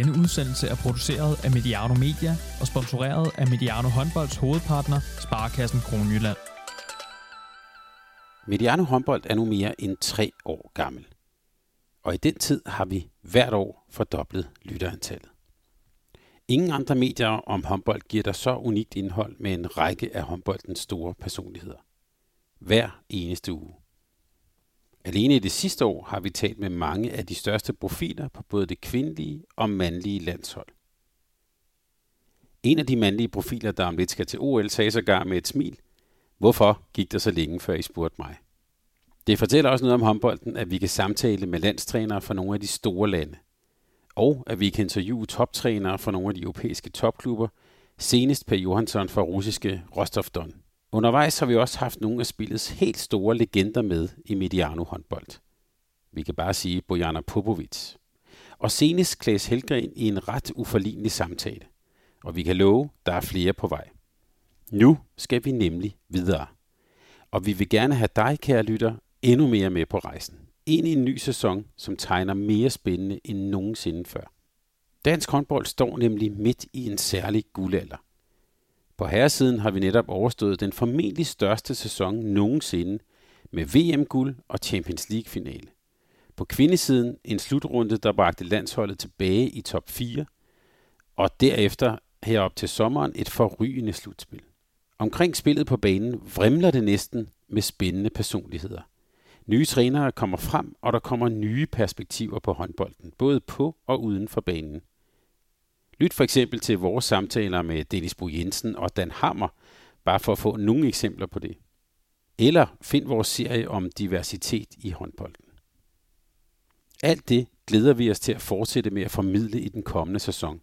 Denne udsendelse er produceret af Mediano Media og sponsoreret af Mediano Håndbolds hovedpartner, Sparkassen Kronjylland. Mediano håndbold er nu mere end tre år gammel. Og i den tid har vi hvert år fordoblet lytterantallet. Ingen andre medier om håndbold giver dig så unikt indhold med en række af håndboldens store personligheder. Hver eneste uge. Alene i det sidste år har vi talt med mange af de største profiler på både det kvindelige og mandlige landshold. En af de mandlige profiler, der om lidt skal til OL, sagde sågar med et smil, hvorfor gik der så længe, før I spurgte mig? Det fortæller også noget om håndbolden, at vi kan samtale med landstrænere fra nogle af de store lande. Og at vi kan interviewe toptrænere fra nogle af de europæiske topklubber, senest Per Johansson fra russiske Rostov Don. Undervejs har vi også haft nogle af spillets helt store legender med i Mediano håndbold. Vi kan bare sige Bojana Popovic. Og senest Klaas Helgren i en ret uforlignelig samtale. Og vi kan love, der er flere på vej. Nu skal vi nemlig videre. Og vi vil gerne have dig, kære lytter, endnu mere med på rejsen. Ind i en ny sæson, som tegner mere spændende end nogensinde før. Dansk håndbold står nemlig midt i en særlig guldalder. På herresiden har vi netop overstået den formentlig største sæson nogensinde med VM-guld og Champions League-finale. På kvindesiden en slutrunde, der bragte landsholdet tilbage i top 4, og derefter herop til sommeren et forrygende slutspil. Omkring spillet på banen vrimler det næsten med spændende personligheder. Nye trænere kommer frem, og der kommer nye perspektiver på håndbolden, både på og uden for banen. Lyt for eksempel til vores samtaler med Dennis Bo Jensen og Dan Hammer, bare for at få nogle eksempler på det. Eller find vores serie om diversitet i håndbolden. Alt det glæder vi os til at fortsætte med at formidle i den kommende sæson.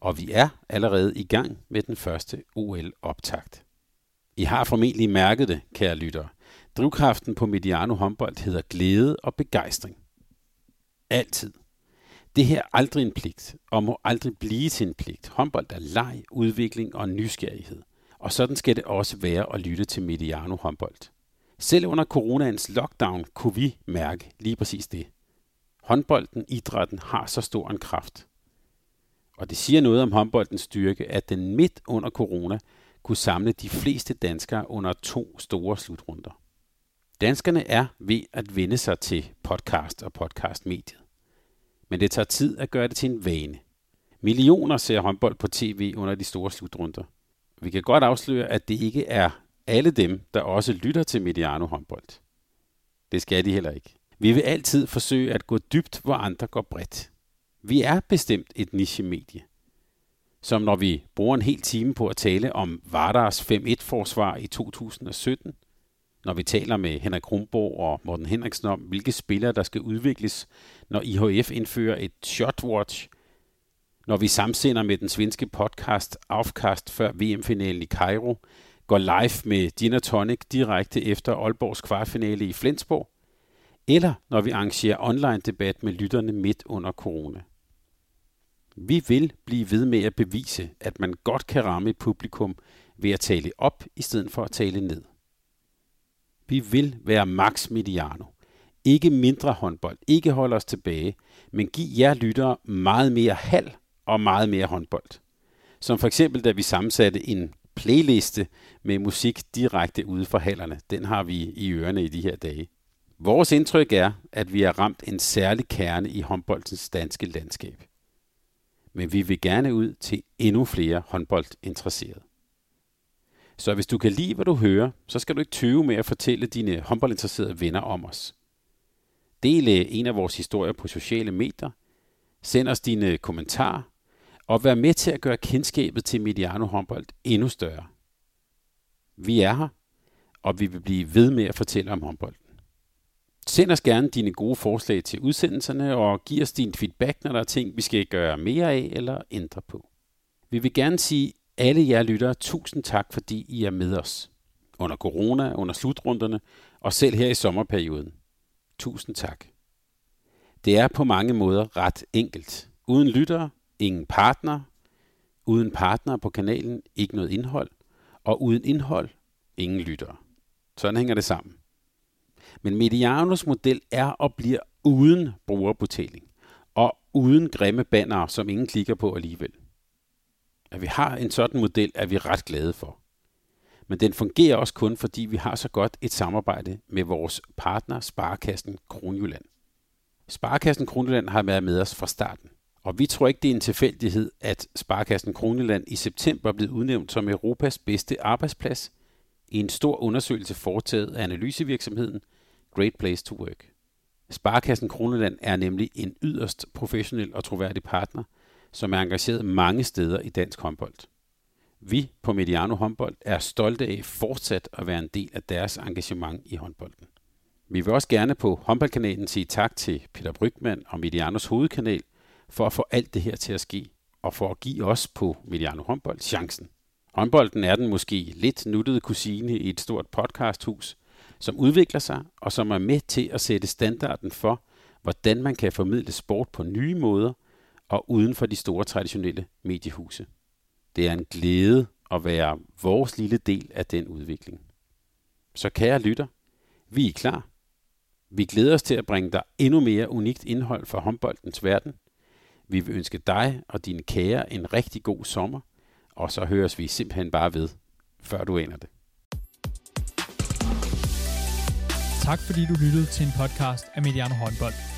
Og vi er allerede i gang med den første OL-optakt. I har formentlig mærket det, kære lyttere. Drivkraften på Mediano håndbold hedder glæde og begejstring. Altid. Det her er aldrig en pligt, og må aldrig blive til en pligt. Håndbold er leg, udvikling og nysgerrighed. Og sådan skal det også være at lytte til Mediano håndbold. Selv under coronaens lockdown kunne vi mærke lige præcis det. Håndbolden, idrætten, har så stor en kraft. Og det siger noget om håndboldens styrke, at den midt under corona kunne samle de fleste danskere under to store slutrunder. Danskerne er ved at vende sig til podcast og podcastmediet. Men det tager tid at gøre det til en vane. Millioner ser håndbold på tv under de store slutrunder. Vi kan godt afsløre, at det ikke er alle dem, der også lytter til Mediano håndbold. Det skal de heller ikke. Vi vil altid forsøge at gå dybt, hvor andre går bredt. Vi er bestemt et niche-medie. Som når vi bruger en hel time på at tale om Vardars 5-1-forsvar i 2017, når vi taler med Henrik Kronborg og Morten Henriksen om, hvilke spillere der skal udvikles, når IHF indfører et shotwatch, når vi samsender med den svenske podcast Aufkast før VM-finalen i Cairo, går live med Gin Tonic direkte efter Aalborgs kvartfinale i Flensborg, eller når vi arrangerer online debat med lytterne midt under corona. Vi vil blive ved med at bevise, at man godt kan ramme et publikum ved at tale op i stedet for at tale ned. Vi vil være max mediano. Ikke mindre håndbold, ikke holde os tilbage, men giv jer lyttere meget mere halv og meget mere håndbold. Som for eksempel, da vi sammensatte en playliste med musik direkte ude fra hallerne. Den har vi i ørerne i de her dage. Vores indtryk er, at vi har ramt en særlig kerne i håndboldens danske landskab. Men vi vil gerne ud til endnu flere håndboldinteresserede. Så hvis du kan lide, hvad du hører, så skal du ikke tøve med at fortælle dine håndboldinteresserede venner om os. Del øh, en af vores historier på sociale medier. Send os dine kommentarer. Og vær med til at gøre kendskabet til Mediano håndbold endnu større. Vi er her, og vi vil blive ved med at fortælle om håndbolden. Send os gerne dine gode forslag til udsendelserne, og giv os din feedback, når der er ting, vi skal gøre mere af eller ændre på. Vi vil gerne sige alle jer lyttere, tusind tak, fordi I er med os. Under corona, under slutrunderne og selv her i sommerperioden. Tusind tak. Det er på mange måder ret enkelt. Uden lyttere, ingen partner. Uden partner på kanalen, ikke noget indhold. Og uden indhold, ingen lyttere. Sådan hænger det sammen. Men Medianos model er og bliver uden brugerbetaling og uden grimme banner, som ingen klikker på alligevel. At vi har en sådan model, er vi ret glade for. Men den fungerer også kun, fordi vi har så godt et samarbejde med vores partner, Sparkassen Kronjylland. Sparkassen Kronjylland har været med os fra starten. Og vi tror ikke, det er en tilfældighed, at Sparkassen Kronjylland i september blev udnævnt som Europas bedste arbejdsplads i en stor undersøgelse foretaget af analysevirksomheden Great Place to Work. Sparkassen Kronjylland er nemlig en yderst professionel og troværdig partner, som er engageret mange steder i dansk håndbold. Vi på Mediano Håndbold er stolte af fortsat at være en del af deres engagement i håndbolden. Vi vil også gerne på håndboldkanalen sige tak til Peter Brygman og Medianos hovedkanal for at få alt det her til at ske, og for at give os på Mediano Håndbold chancen. Håndbolden er den måske lidt nuttede kusine i et stort podcasthus, som udvikler sig og som er med til at sætte standarden for, hvordan man kan formidle sport på nye måder og uden for de store traditionelle mediehuse. Det er en glæde at være vores lille del af den udvikling. Så kære lytter, vi er klar. Vi glæder os til at bringe dig endnu mere unikt indhold fra håndboldens verden. Vi vil ønske dig og dine kære en rigtig god sommer, og så høres vi simpelthen bare ved, før du aner det. Tak fordi du lyttede til en podcast af Mediano Håndbold.